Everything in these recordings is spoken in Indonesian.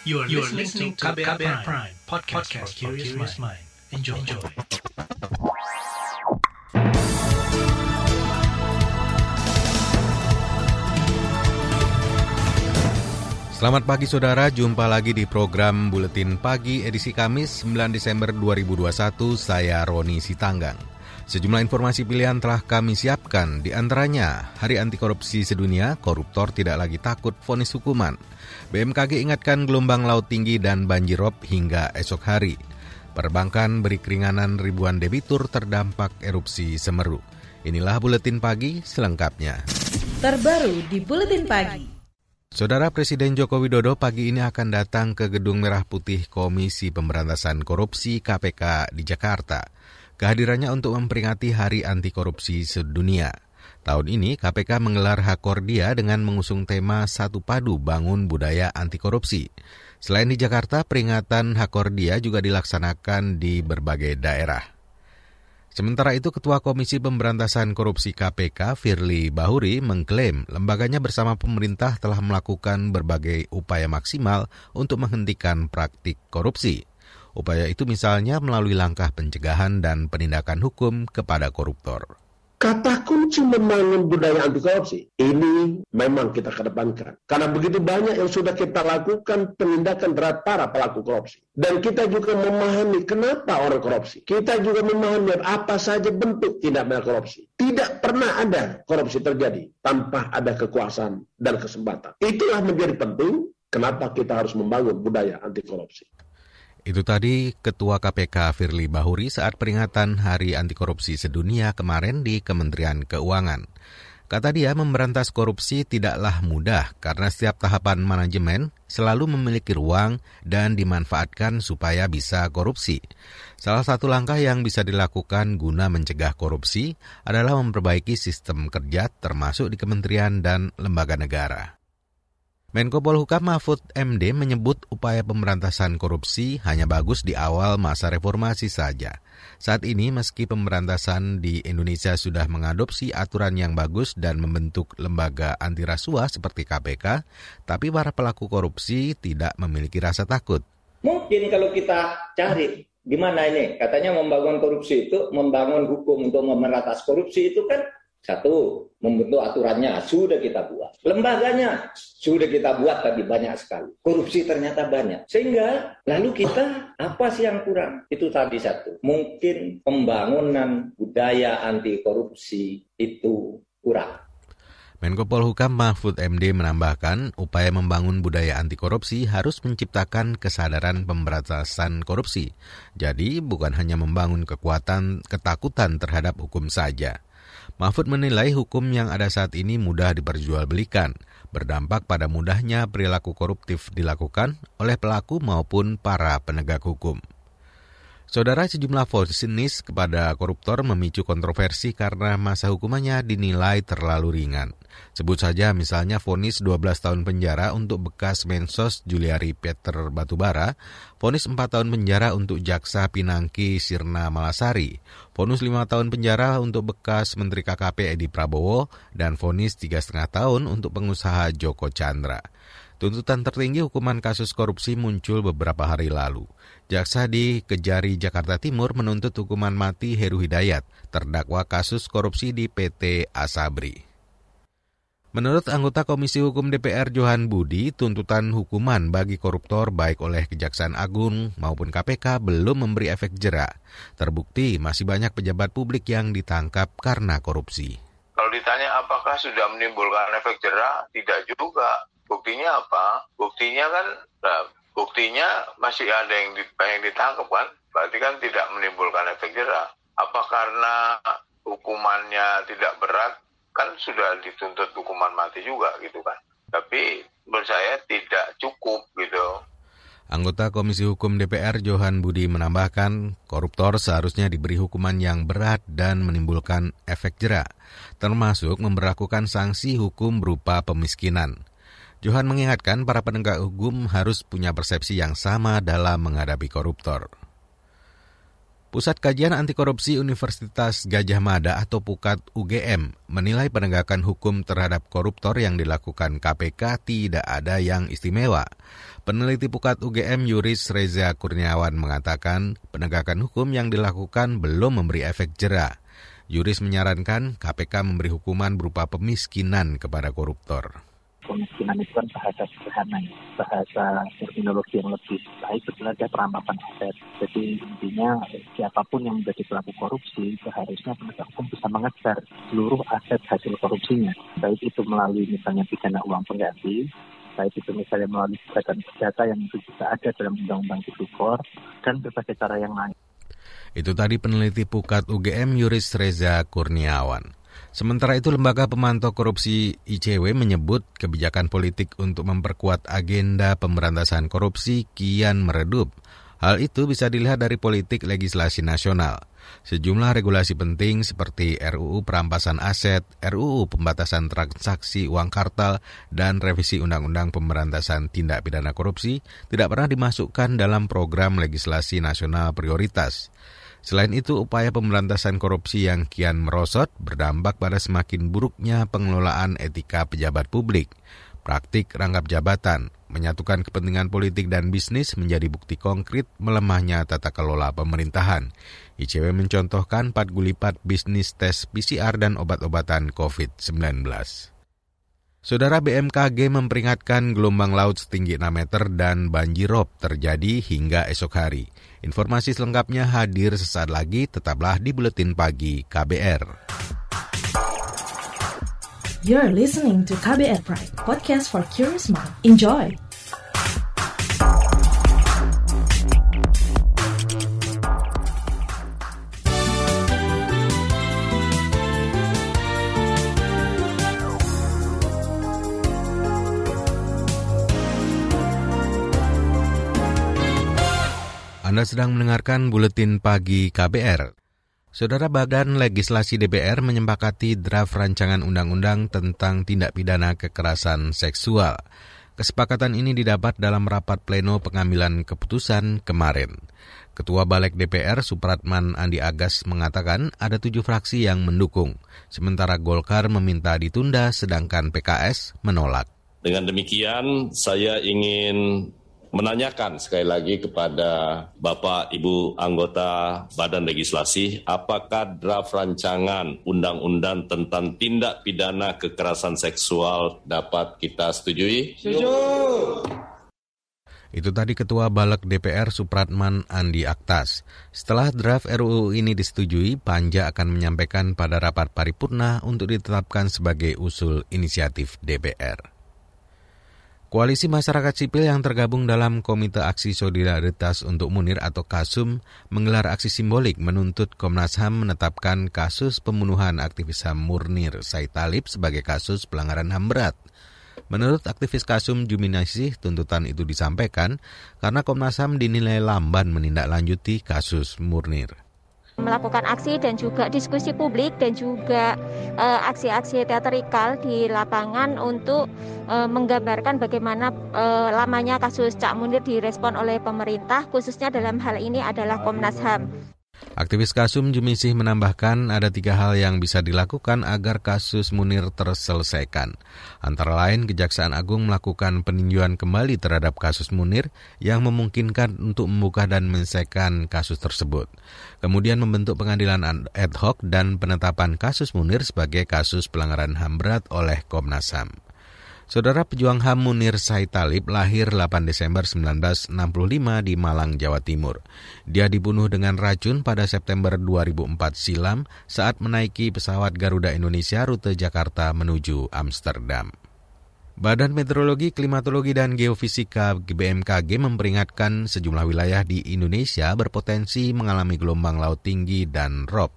You are, you are listening to KBR, KBR Prime, Prime podcast, podcast for curious mind. Enjoy. Enjoy. Selamat pagi saudara, jumpa lagi di program Buletin Pagi edisi Kamis 9 Desember 2021, saya Roni Sitanggang. Sejumlah informasi pilihan telah kami siapkan, di antaranya Hari Anti Korupsi Sedunia, koruptor tidak lagi takut vonis hukuman. BMKG ingatkan gelombang laut tinggi dan banjirop hingga esok hari. Perbankan beri keringanan ribuan debitur terdampak erupsi Semeru. Inilah Buletin Pagi selengkapnya. Terbaru di Buletin Pagi. Saudara Presiden Joko Widodo pagi ini akan datang ke Gedung Merah Putih Komisi Pemberantasan Korupsi KPK di Jakarta. Kehadirannya untuk memperingati Hari Anti Korupsi Sedunia. Tahun ini KPK menggelar Hakordia dengan mengusung tema Satu Padu Bangun Budaya Anti Korupsi. Selain di Jakarta, peringatan Hakordia juga dilaksanakan di berbagai daerah. Sementara itu, Ketua Komisi Pemberantasan Korupsi KPK, Firly Bahuri, mengklaim lembaganya bersama pemerintah telah melakukan berbagai upaya maksimal untuk menghentikan praktik korupsi. Upaya itu misalnya melalui langkah pencegahan dan penindakan hukum kepada koruptor. Kata kunci membangun budaya anti korupsi ini memang kita kedepankan. Karena begitu banyak yang sudah kita lakukan penindakan terhadap para pelaku korupsi. Dan kita juga memahami kenapa orang korupsi. Kita juga memahami apa saja bentuk tindak pidana korupsi. Tidak pernah ada korupsi terjadi tanpa ada kekuasaan dan kesempatan. Itulah menjadi penting kenapa kita harus membangun budaya anti korupsi. Itu tadi Ketua KPK Firly Bahuri saat peringatan Hari Anti Korupsi Sedunia kemarin di Kementerian Keuangan. Kata dia, memberantas korupsi tidaklah mudah karena setiap tahapan manajemen selalu memiliki ruang dan dimanfaatkan supaya bisa korupsi. Salah satu langkah yang bisa dilakukan guna mencegah korupsi adalah memperbaiki sistem kerja termasuk di kementerian dan lembaga negara. Menko Polhukam Mahfud MD menyebut upaya pemberantasan korupsi hanya bagus di awal masa reformasi saja. Saat ini meski pemberantasan di Indonesia sudah mengadopsi aturan yang bagus dan membentuk lembaga anti rasuah seperti KPK, tapi para pelaku korupsi tidak memiliki rasa takut. Mungkin kalau kita cari gimana ini, katanya membangun korupsi itu, membangun hukum untuk memeratas korupsi itu kan satu, membentuk aturannya sudah kita buat. Lembaganya sudah kita buat tadi banyak sekali. Korupsi ternyata banyak. Sehingga lalu kita apa sih yang kurang? Itu tadi satu. Mungkin pembangunan budaya anti korupsi itu kurang. Menko Polhukam Mahfud MD menambahkan, upaya membangun budaya anti korupsi harus menciptakan kesadaran pemberantasan korupsi. Jadi, bukan hanya membangun kekuatan ketakutan terhadap hukum saja. Mahfud menilai hukum yang ada saat ini mudah diperjualbelikan, berdampak pada mudahnya perilaku koruptif dilakukan oleh pelaku maupun para penegak hukum. Saudara sejumlah vonis kepada koruptor memicu kontroversi karena masa hukumannya dinilai terlalu ringan. Sebut saja misalnya vonis 12 tahun penjara untuk bekas Mensos Juliari Peter Batubara, vonis 4 tahun penjara untuk jaksa Pinangki Sirna Malasari, vonis 5 tahun penjara untuk bekas Menteri KKP Edi Prabowo, dan vonis 3,5 tahun untuk pengusaha Joko Chandra. Tuntutan tertinggi hukuman kasus korupsi muncul beberapa hari lalu. Jaksa di Kejari Jakarta Timur menuntut hukuman mati Heru Hidayat, terdakwa kasus korupsi di PT Asabri. Menurut anggota Komisi Hukum DPR Johan Budi, tuntutan hukuman bagi koruptor baik oleh Kejaksaan Agung maupun KPK belum memberi efek jera. Terbukti masih banyak pejabat publik yang ditangkap karena korupsi. Kalau ditanya apakah sudah menimbulkan efek jera, tidak juga. Buktinya apa? Buktinya kan, nah, buktinya masih ada yang, yang ditangkap kan? Berarti kan tidak menimbulkan efek jera. Apa karena hukumannya tidak berat? kan sudah dituntut hukuman mati juga gitu kan. Tapi menurut saya tidak cukup gitu. Anggota Komisi Hukum DPR Johan Budi menambahkan, koruptor seharusnya diberi hukuman yang berat dan menimbulkan efek jerak, termasuk memperlakukan sanksi hukum berupa pemiskinan. Johan mengingatkan para penegak hukum harus punya persepsi yang sama dalam menghadapi koruptor. Pusat Kajian Anti Korupsi Universitas Gajah Mada atau PUKAT UGM menilai penegakan hukum terhadap koruptor yang dilakukan KPK tidak ada yang istimewa. Peneliti PUKAT UGM Yuris Reza Kurniawan mengatakan penegakan hukum yang dilakukan belum memberi efek jera. Yuris menyarankan KPK memberi hukuman berupa pemiskinan kepada koruptor kemiskinan itu kan bahasa sederhana ya, bahasa terminologi yang lebih baik sebenarnya perampasan aset. Jadi intinya siapa pun yang menjadi pelaku korupsi seharusnya penegak hukum bisa mengejar seluruh aset hasil korupsinya, baik itu melalui misalnya pidana uang pengganti, baik itu misalnya melalui kejahatan perdata yang itu juga ada dalam Undang-Undang Tipikor, dan berbagai cara yang lain. Itu tadi peneliti Pukat UGM Yuris Reza Kurniawan. Sementara itu, Lembaga Pemantau Korupsi ICW menyebut kebijakan politik untuk memperkuat agenda pemberantasan korupsi kian meredup. Hal itu bisa dilihat dari politik legislasi nasional. Sejumlah regulasi penting seperti RUU perampasan aset, RUU pembatasan transaksi uang kartal, dan revisi Undang-Undang Pemberantasan Tindak Pidana Korupsi tidak pernah dimasukkan dalam program legislasi nasional prioritas. Selain itu, upaya pemberantasan korupsi yang kian merosot berdampak pada semakin buruknya pengelolaan etika pejabat publik. Praktik rangkap jabatan, menyatukan kepentingan politik dan bisnis menjadi bukti konkret melemahnya tata kelola pemerintahan. ICW mencontohkan 4 gulipat bisnis tes PCR dan obat-obatan COVID-19. Saudara BMKG memperingatkan gelombang laut setinggi 6 meter dan banjirop terjadi hingga esok hari. Informasi selengkapnya hadir sesaat lagi, tetaplah di Buletin Pagi KBR. You're listening to KBR Pride, podcast for curious mind. Enjoy! Anda sedang mendengarkan buletin pagi KBR. Saudara Badan Legislasi DPR menyepakati draft rancangan undang-undang tentang tindak pidana kekerasan seksual. Kesepakatan ini didapat dalam rapat pleno pengambilan keputusan kemarin. Ketua Balek DPR Supratman Andi Agas mengatakan ada tujuh fraksi yang mendukung, sementara Golkar meminta ditunda sedangkan PKS menolak. Dengan demikian, saya ingin menanyakan sekali lagi kepada Bapak Ibu anggota Badan Legislasi, apakah draft rancangan undang-undang tentang tindak pidana kekerasan seksual dapat kita setujui? Setuju. Itu tadi Ketua Balek DPR Supratman Andi Aktas. Setelah draft RUU ini disetujui, Panja akan menyampaikan pada rapat paripurna untuk ditetapkan sebagai usul inisiatif DPR. Koalisi masyarakat sipil yang tergabung dalam Komite Aksi Solidaritas untuk Munir atau KASUM menggelar aksi simbolik menuntut Komnas HAM menetapkan kasus pembunuhan aktivis HAM Murnir Said Talib sebagai kasus pelanggaran HAM berat. Menurut aktivis Kasum Juminasih, tuntutan itu disampaikan karena Komnas HAM dinilai lamban menindaklanjuti kasus Murnir melakukan aksi dan juga diskusi publik dan juga uh, aksi-aksi teatrikal di lapangan untuk uh, menggambarkan bagaimana uh, lamanya kasus Cak Munir direspon oleh pemerintah khususnya dalam hal ini adalah Komnas HAM. Aktivis Kasum Jumisih menambahkan ada tiga hal yang bisa dilakukan agar kasus Munir terselesaikan. Antara lain, Kejaksaan Agung melakukan peninjauan kembali terhadap kasus Munir yang memungkinkan untuk membuka dan menyelesaikan kasus tersebut. Kemudian membentuk pengadilan ad hoc dan penetapan kasus Munir sebagai kasus pelanggaran HAM berat oleh Komnas HAM. Saudara pejuang HAM Munir Said lahir 8 Desember 1965 di Malang, Jawa Timur. Dia dibunuh dengan racun pada September 2004 silam saat menaiki pesawat Garuda Indonesia rute Jakarta menuju Amsterdam. Badan Meteorologi, Klimatologi, dan Geofisika BMKG memperingatkan sejumlah wilayah di Indonesia berpotensi mengalami gelombang laut tinggi dan rob.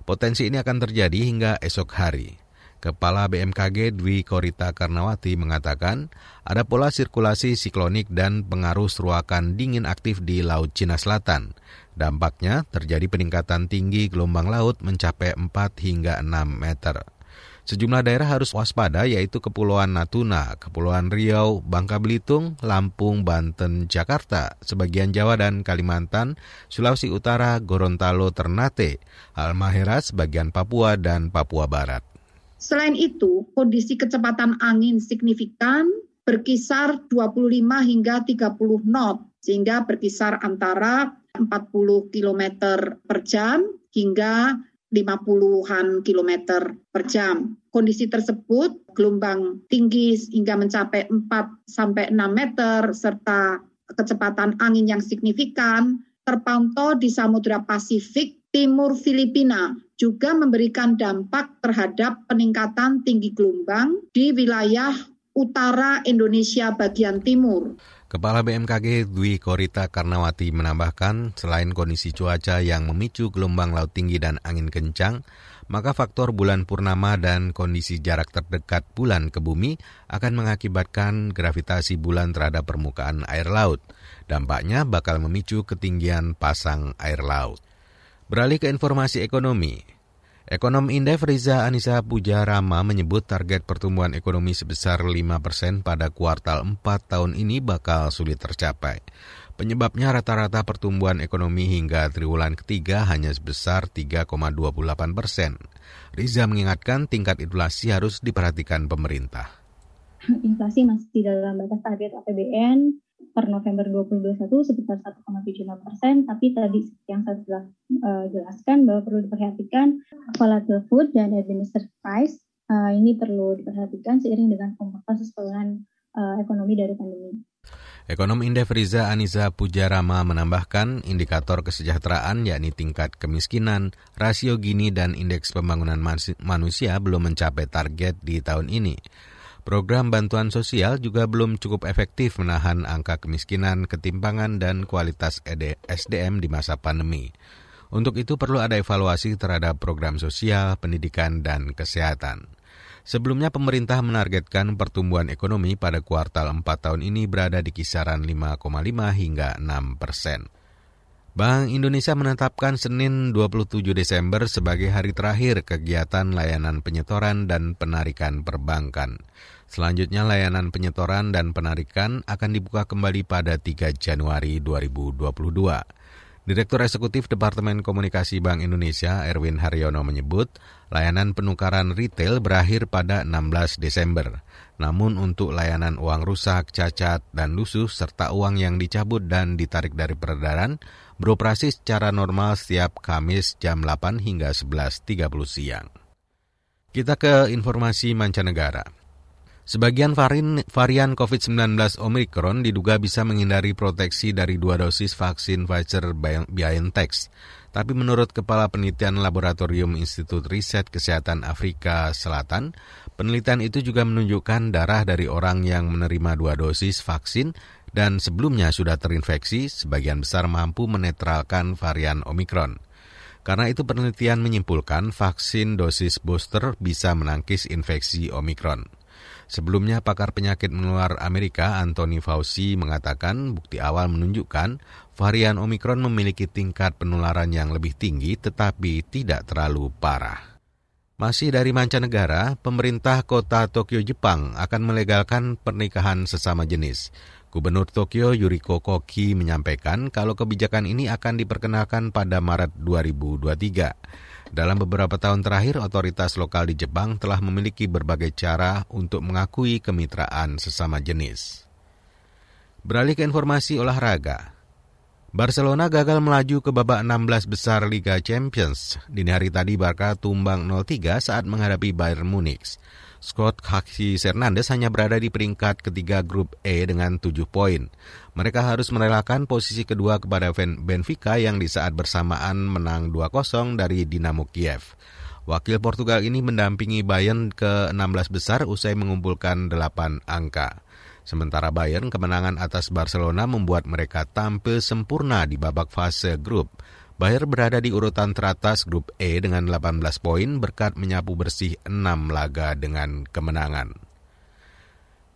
Potensi ini akan terjadi hingga esok hari. Kepala BMKG Dwi Korita Karnawati mengatakan ada pola sirkulasi siklonik dan pengaruh seruakan dingin aktif di Laut Cina Selatan. Dampaknya terjadi peningkatan tinggi gelombang laut mencapai 4 hingga 6 meter. Sejumlah daerah harus waspada yaitu Kepulauan Natuna, Kepulauan Riau, Bangka Belitung, Lampung, Banten, Jakarta, sebagian Jawa dan Kalimantan, Sulawesi Utara, Gorontalo, Ternate, Halmahera, sebagian Papua, dan Papua Barat. Selain itu, kondisi kecepatan angin signifikan berkisar 25 hingga 30 knot, sehingga berkisar antara 40 km per jam hingga 50-an kilometer per jam. Kondisi tersebut gelombang tinggi hingga mencapai 4 sampai 6 meter serta kecepatan angin yang signifikan terpantau di Samudra Pasifik timur Filipina juga memberikan dampak terhadap peningkatan tinggi gelombang di wilayah utara Indonesia bagian timur. Kepala BMKG Dwi Korita Karnawati menambahkan, selain kondisi cuaca yang memicu gelombang laut tinggi dan angin kencang, maka faktor bulan purnama dan kondisi jarak terdekat bulan ke bumi akan mengakibatkan gravitasi bulan terhadap permukaan air laut. Dampaknya bakal memicu ketinggian pasang air laut. Beralih ke informasi ekonomi, Ekonom Indef Riza Anissa Pujarama menyebut target pertumbuhan ekonomi sebesar 5 persen pada kuartal 4 tahun ini bakal sulit tercapai. Penyebabnya rata-rata pertumbuhan ekonomi hingga triwulan ketiga hanya sebesar 3,28 persen. Riza mengingatkan tingkat inflasi harus diperhatikan pemerintah. Inflasi masih dalam batas target APBN per November 2021 sebesar 1,75 persen, tapi tadi yang saya sudah uh, jelaskan bahwa perlu diperhatikan volatile food dan administered price uh, ini perlu diperhatikan seiring dengan kompensasi penurunan uh, ekonomi dari pandemi. Ekonom Indef Riza Aniza Pujarama menambahkan indikator kesejahteraan yakni tingkat kemiskinan, rasio Gini dan indeks pembangunan manusia belum mencapai target di tahun ini. Program bantuan sosial juga belum cukup efektif menahan angka kemiskinan, ketimpangan, dan kualitas SDM di masa pandemi. Untuk itu perlu ada evaluasi terhadap program sosial, pendidikan, dan kesehatan. Sebelumnya pemerintah menargetkan pertumbuhan ekonomi pada kuartal 4 tahun ini berada di kisaran 5,5 hingga 6 persen. Bank Indonesia menetapkan Senin 27 Desember sebagai hari terakhir kegiatan layanan penyetoran dan penarikan perbankan. Selanjutnya layanan penyetoran dan penarikan akan dibuka kembali pada 3 Januari 2022. Direktur Eksekutif Departemen Komunikasi Bank Indonesia Erwin Haryono menyebut layanan penukaran retail berakhir pada 16 Desember. Namun untuk layanan uang rusak, cacat, dan lusuh serta uang yang dicabut dan ditarik dari peredaran beroperasi secara normal setiap Kamis jam 8 hingga 11.30 siang. Kita ke informasi mancanegara. Sebagian varian, varian COVID-19 Omicron diduga bisa menghindari proteksi dari dua dosis vaksin Pfizer-BioNTech. Tapi menurut Kepala Penelitian Laboratorium Institut Riset Kesehatan Afrika Selatan, penelitian itu juga menunjukkan darah dari orang yang menerima dua dosis vaksin dan sebelumnya sudah terinfeksi, sebagian besar mampu menetralkan varian Omicron. Karena itu penelitian menyimpulkan vaksin dosis booster bisa menangkis infeksi Omicron. Sebelumnya, pakar penyakit menular Amerika Anthony Fauci mengatakan bukti awal menunjukkan varian Omicron memiliki tingkat penularan yang lebih tinggi tetapi tidak terlalu parah. Masih dari mancanegara, pemerintah kota Tokyo, Jepang akan melegalkan pernikahan sesama jenis. Gubernur Tokyo Yuriko Koki menyampaikan kalau kebijakan ini akan diperkenalkan pada Maret 2023. Dalam beberapa tahun terakhir, otoritas lokal di Jepang telah memiliki berbagai cara untuk mengakui kemitraan sesama jenis. Beralih ke informasi olahraga. Barcelona gagal melaju ke babak 16 besar Liga Champions. Dini hari tadi Barca tumbang 0-3 saat menghadapi Bayern Munich. Scott Kaki Hernandez hanya berada di peringkat ketiga grup E dengan 7 poin. Mereka harus merelakan posisi kedua kepada Benfica yang di saat bersamaan menang 2-0 dari Dinamo Kiev. Wakil Portugal ini mendampingi Bayern ke 16 besar usai mengumpulkan 8 angka. Sementara Bayern kemenangan atas Barcelona membuat mereka tampil sempurna di babak fase grup. Bayer berada di urutan teratas grup E dengan 18 poin berkat menyapu bersih 6 laga dengan kemenangan.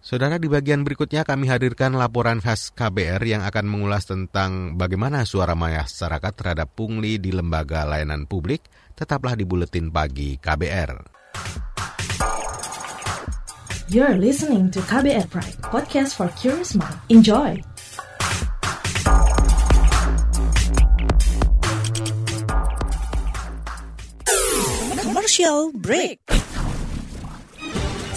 Saudara di bagian berikutnya kami hadirkan laporan khas KBR yang akan mengulas tentang bagaimana suara masyarakat terhadap pungli di lembaga layanan publik. Tetaplah di Buletin Pagi KBR. You're listening to KBR Pride, podcast for curious mind. Enjoy! Commercial break.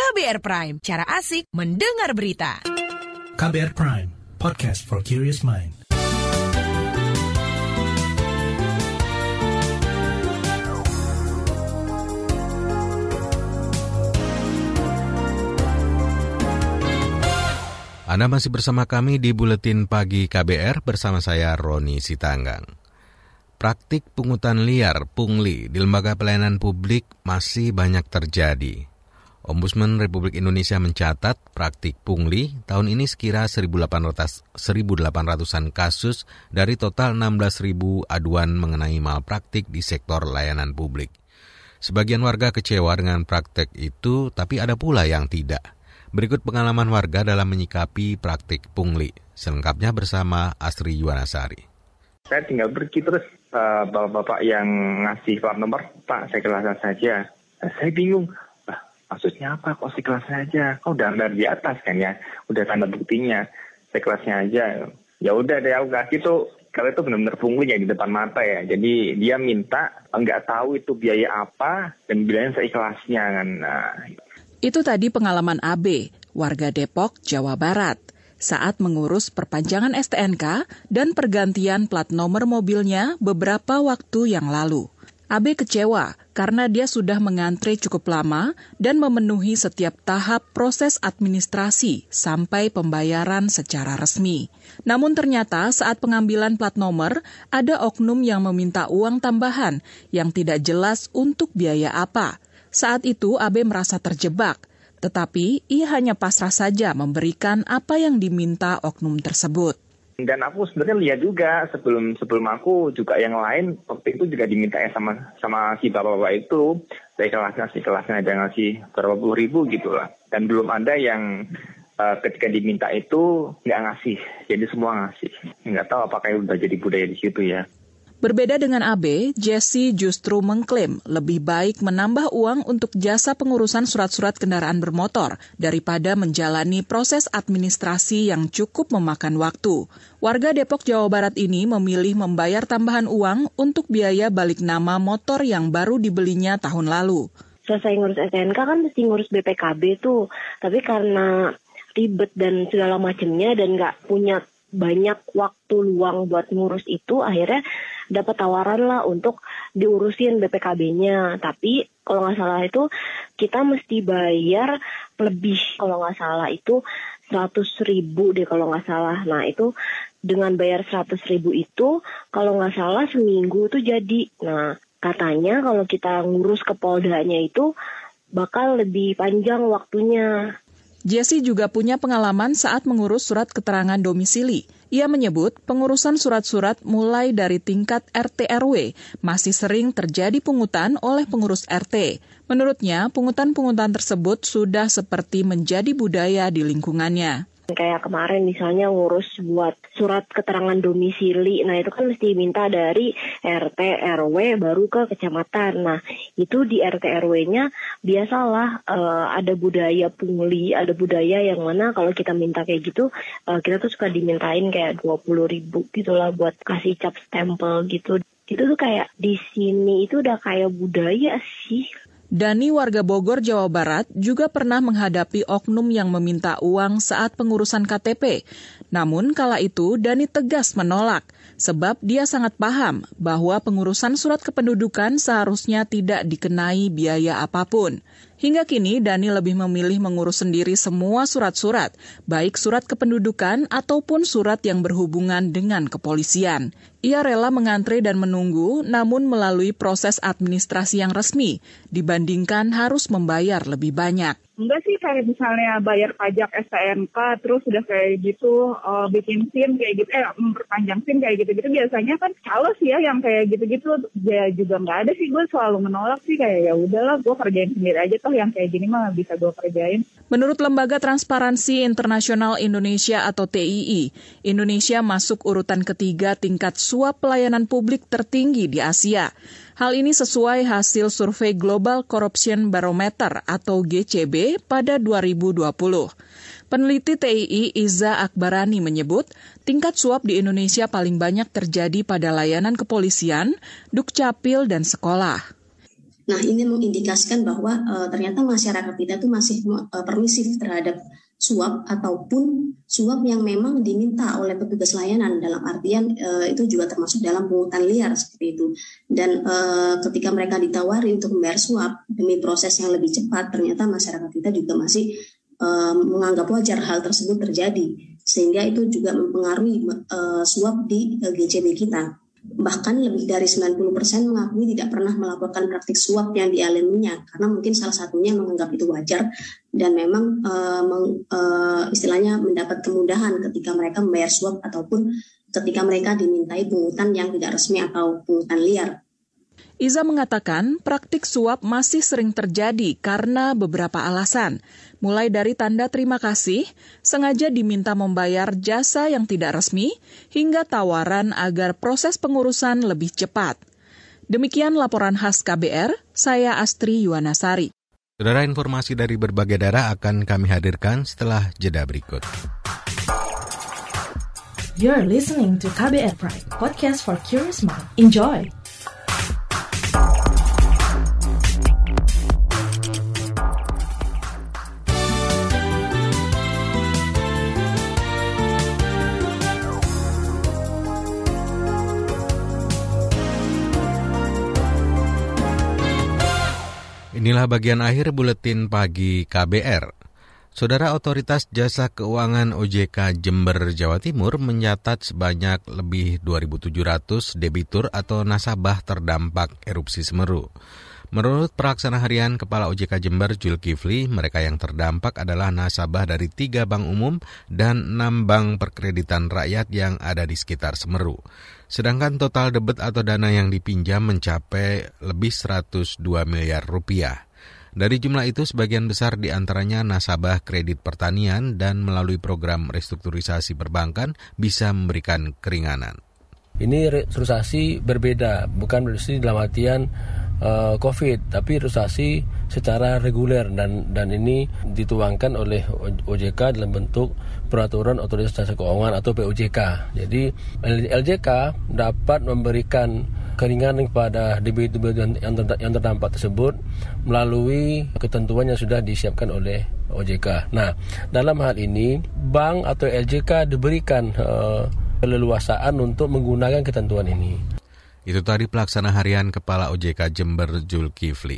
KBR Prime, cara asik mendengar berita. KBR Prime, podcast for curious mind. Anda masih bersama kami di Buletin Pagi KBR bersama saya Roni Sitanggang. Praktik pungutan liar pungli di lembaga pelayanan publik masih banyak terjadi. Ombudsman Republik Indonesia mencatat praktik pungli tahun ini sekira 1.800, 1.800-an kasus dari total 16.000 aduan mengenai malpraktik di sektor layanan publik. Sebagian warga kecewa dengan praktek itu, tapi ada pula yang tidak. Berikut pengalaman warga dalam menyikapi praktik pungli. Selengkapnya bersama Asri Yuwanasari. Saya tinggal pergi terus bapak-bapak yang ngasih plat nomor, Pak saya kelas saja. Saya bingung, maksudnya apa? Kok si kelasnya aja? Kau udah di atas kan ya? Udah tanda buktinya. Saya kelasnya aja. Ya udah deh aku kasih tuh. Kalau itu benar-benar pungli ya di depan mata ya. Jadi dia minta nggak tahu itu biaya apa dan bilangnya seikhlasnya kan. Nah. itu tadi pengalaman AB warga Depok Jawa Barat saat mengurus perpanjangan STNK dan pergantian plat nomor mobilnya beberapa waktu yang lalu. AB kecewa karena dia sudah mengantre cukup lama dan memenuhi setiap tahap proses administrasi sampai pembayaran secara resmi. Namun ternyata saat pengambilan plat nomor, ada oknum yang meminta uang tambahan yang tidak jelas untuk biaya apa. Saat itu AB merasa terjebak, tetapi ia hanya pasrah saja memberikan apa yang diminta oknum tersebut. Dan aku sebenarnya lihat juga sebelum sebelum aku juga yang lain waktu itu juga diminta ya sama sama si bapak-bapak itu dari kelasnya si kelasnya ada ngasih berapa puluh ribu gitu lah. Dan belum ada yang uh, ketika diminta itu nggak ngasih, jadi semua ngasih. Nggak tahu apakah udah jadi budaya di situ ya. Berbeda dengan AB, Jesse justru mengklaim lebih baik menambah uang untuk jasa pengurusan surat-surat kendaraan bermotor daripada menjalani proses administrasi yang cukup memakan waktu. Warga Depok, Jawa Barat ini memilih membayar tambahan uang untuk biaya balik nama motor yang baru dibelinya tahun lalu. Selesai ngurus STNK kan mesti ngurus BPKB tuh, tapi karena ribet dan segala macamnya dan nggak punya banyak waktu luang buat ngurus itu akhirnya dapat tawaran lah untuk diurusin BPKB-nya tapi kalau nggak salah itu kita mesti bayar lebih. Kalau nggak salah itu 100 ribu deh kalau nggak salah. Nah itu dengan bayar 100 ribu itu kalau nggak salah seminggu itu jadi. Nah katanya kalau kita ngurus ke Poldanya itu bakal lebih panjang waktunya Jesse juga punya pengalaman saat mengurus surat keterangan domisili. Ia menyebut pengurusan surat-surat mulai dari tingkat RT RW masih sering terjadi pungutan oleh pengurus RT. Menurutnya, pungutan-pungutan tersebut sudah seperti menjadi budaya di lingkungannya. Kayak kemarin misalnya ngurus buat surat keterangan domisili, nah itu kan mesti minta dari RT RW baru ke kecamatan. Nah itu di RT RW-nya biasalah uh, ada budaya pungli, ada budaya yang mana kalau kita minta kayak gitu, uh, kita tuh suka dimintain kayak dua puluh ribu gitulah buat kasih cap stempel gitu. Itu tuh kayak di sini itu udah kayak budaya sih. Dani warga Bogor, Jawa Barat juga pernah menghadapi oknum yang meminta uang saat pengurusan KTP. Namun kala itu Dani tegas menolak sebab dia sangat paham bahwa pengurusan surat kependudukan seharusnya tidak dikenai biaya apa pun. Hingga kini Dani lebih memilih mengurus sendiri semua surat-surat, baik surat kependudukan ataupun surat yang berhubungan dengan kepolisian. Ia rela mengantre dan menunggu, namun melalui proses administrasi yang resmi, dibandingkan harus membayar lebih banyak. Enggak sih kayak misalnya bayar pajak STNK terus sudah kayak gitu uh, bikin SIM kayak gitu eh memperpanjang SIM kayak gitu-gitu biasanya kan kalau sih ya yang kayak gitu-gitu ya juga nggak ada sih gue selalu menolak sih kayak ya udahlah gue kerjain sendiri aja toh yang kayak gini mah bisa gue kerjain. Menurut Lembaga Transparansi Internasional Indonesia atau TII, Indonesia masuk urutan ketiga tingkat suap pelayanan publik tertinggi di Asia. Hal ini sesuai hasil survei Global Corruption Barometer atau GCB pada 2020. Peneliti TII Iza Akbarani menyebut, tingkat suap di Indonesia paling banyak terjadi pada layanan kepolisian, dukcapil, dan sekolah. Nah, ini mengindikasikan bahwa uh, ternyata masyarakat kita itu masih uh, permisif terhadap suap ataupun suap yang memang diminta oleh petugas layanan. Dalam artian e, itu juga termasuk dalam pungutan liar seperti itu. Dan e, ketika mereka ditawari untuk membayar suap demi proses yang lebih cepat ternyata masyarakat kita juga masih e, menganggap wajar hal tersebut terjadi. Sehingga itu juga mempengaruhi e, suap di e, GCB kita bahkan lebih dari 90% mengakui tidak pernah melakukan praktik suap yang dialaminya karena mungkin salah satunya menganggap itu wajar dan memang uh, meng, uh, istilahnya mendapat kemudahan ketika mereka membayar suap ataupun ketika mereka dimintai pungutan yang tidak resmi atau pungutan liar. Iza mengatakan praktik suap masih sering terjadi karena beberapa alasan, mulai dari tanda terima kasih, sengaja diminta membayar jasa yang tidak resmi, hingga tawaran agar proses pengurusan lebih cepat. Demikian laporan khas KBR, saya Astri Yuwanasari. Saudara informasi dari berbagai daerah akan kami hadirkan setelah jeda berikut. You're listening to KBR Pride, podcast for curious mind. Enjoy! Inilah bagian akhir buletin pagi KBR. Saudara Otoritas Jasa Keuangan OJK Jember, Jawa Timur mencatat sebanyak lebih 2.700 debitur atau nasabah terdampak erupsi Semeru. Menurut pelaksana harian Kepala OJK Jember Julkifli, mereka yang terdampak adalah nasabah dari tiga bank umum dan enam bank perkreditan rakyat yang ada di sekitar Semeru. Sedangkan total debit atau dana yang dipinjam mencapai lebih 102 miliar rupiah. Dari jumlah itu, sebagian besar di antaranya nasabah kredit pertanian dan melalui program restrukturisasi perbankan bisa memberikan keringanan. Ini restrukturisasi berbeda, bukan restrukturisasi dalam artian uh, COVID, tapi restrukturisasi secara reguler dan dan ini dituangkan oleh OJK dalam bentuk peraturan otoritas jasa keuangan atau POJK. Jadi LJK dapat memberikan keringanan kepada debitur yang terdampak tersebut melalui ketentuan yang sudah disiapkan oleh OJK. Nah, dalam hal ini bank atau LJK diberikan uh, keleluasaan untuk menggunakan ketentuan ini. Itu tadi pelaksana harian Kepala OJK Jember Julkifli.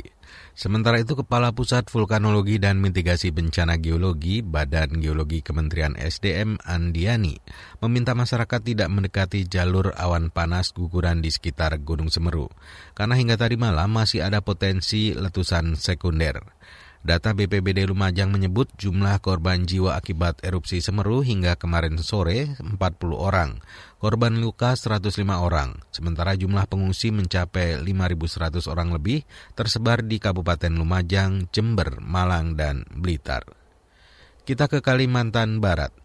Sementara itu Kepala Pusat Vulkanologi dan Mitigasi Bencana Geologi Badan Geologi Kementerian SDM Andiani meminta masyarakat tidak mendekati jalur awan panas guguran di sekitar Gunung Semeru karena hingga tadi malam masih ada potensi letusan sekunder. Data BPBD Lumajang menyebut jumlah korban jiwa akibat erupsi Semeru hingga kemarin sore 40 orang. Korban luka 105 orang, sementara jumlah pengungsi mencapai 5.100 orang lebih tersebar di Kabupaten Lumajang, Jember, Malang, dan Blitar. Kita ke Kalimantan Barat.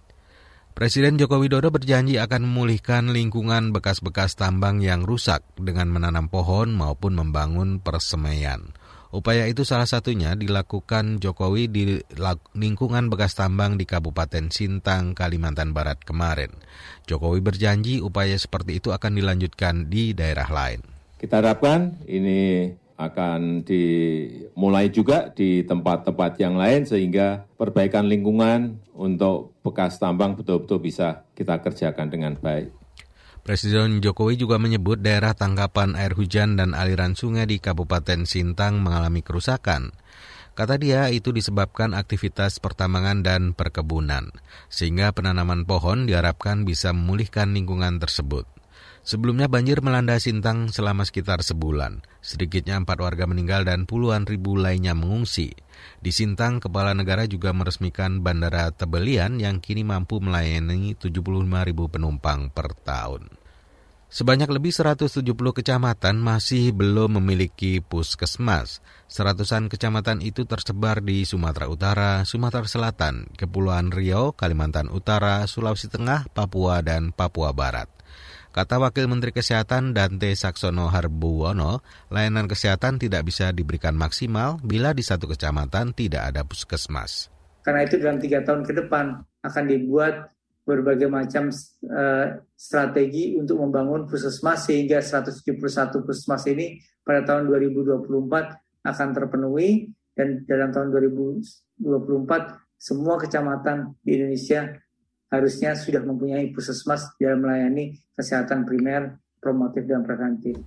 Presiden Joko Widodo berjanji akan memulihkan lingkungan bekas-bekas tambang yang rusak dengan menanam pohon maupun membangun persemaian. Upaya itu salah satunya dilakukan Jokowi di lingkungan bekas tambang di Kabupaten Sintang, Kalimantan Barat kemarin. Jokowi berjanji upaya seperti itu akan dilanjutkan di daerah lain. Kita harapkan ini akan dimulai juga di tempat-tempat yang lain sehingga perbaikan lingkungan untuk bekas tambang betul-betul bisa kita kerjakan dengan baik. Presiden Jokowi juga menyebut daerah tangkapan air hujan dan aliran sungai di Kabupaten Sintang mengalami kerusakan. Kata dia itu disebabkan aktivitas pertambangan dan perkebunan, sehingga penanaman pohon diharapkan bisa memulihkan lingkungan tersebut. Sebelumnya banjir melanda Sintang selama sekitar sebulan. Sedikitnya empat warga meninggal dan puluhan ribu lainnya mengungsi. Di Sintang, Kepala Negara juga meresmikan Bandara Tebelian yang kini mampu melayani 75 ribu penumpang per tahun. Sebanyak lebih 170 kecamatan masih belum memiliki puskesmas. Seratusan kecamatan itu tersebar di Sumatera Utara, Sumatera Selatan, Kepulauan Riau, Kalimantan Utara, Sulawesi Tengah, Papua, dan Papua Barat. Kata Wakil Menteri Kesehatan Dante Saksono Harbuwono, layanan kesehatan tidak bisa diberikan maksimal bila di satu kecamatan tidak ada puskesmas. Karena itu dalam tiga tahun ke depan akan dibuat berbagai macam uh, strategi untuk membangun puskesmas sehingga 171 puskesmas ini pada tahun 2024 akan terpenuhi dan dalam tahun 2024 semua kecamatan di Indonesia harusnya sudah mempunyai puskesmas dalam melayani kesehatan primer, promotif, dan preventif.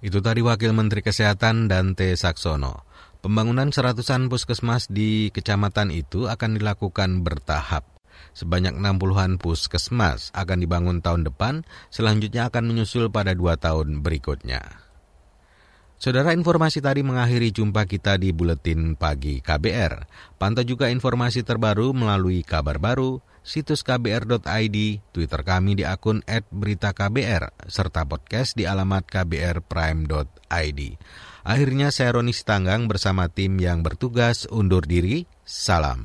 Itu tadi Wakil Menteri Kesehatan Dante Saksono. Pembangunan seratusan puskesmas di kecamatan itu akan dilakukan bertahap. Sebanyak 60-an puskesmas akan dibangun tahun depan, selanjutnya akan menyusul pada dua tahun berikutnya. Saudara informasi tadi mengakhiri jumpa kita di Buletin Pagi KBR. Pantau juga informasi terbaru melalui kabar baru, situs kbr.id, Twitter kami di akun @beritaKBR, serta podcast di alamat kbrprime.id. Akhirnya saya Roni Sitanggang bersama tim yang bertugas undur diri. Salam.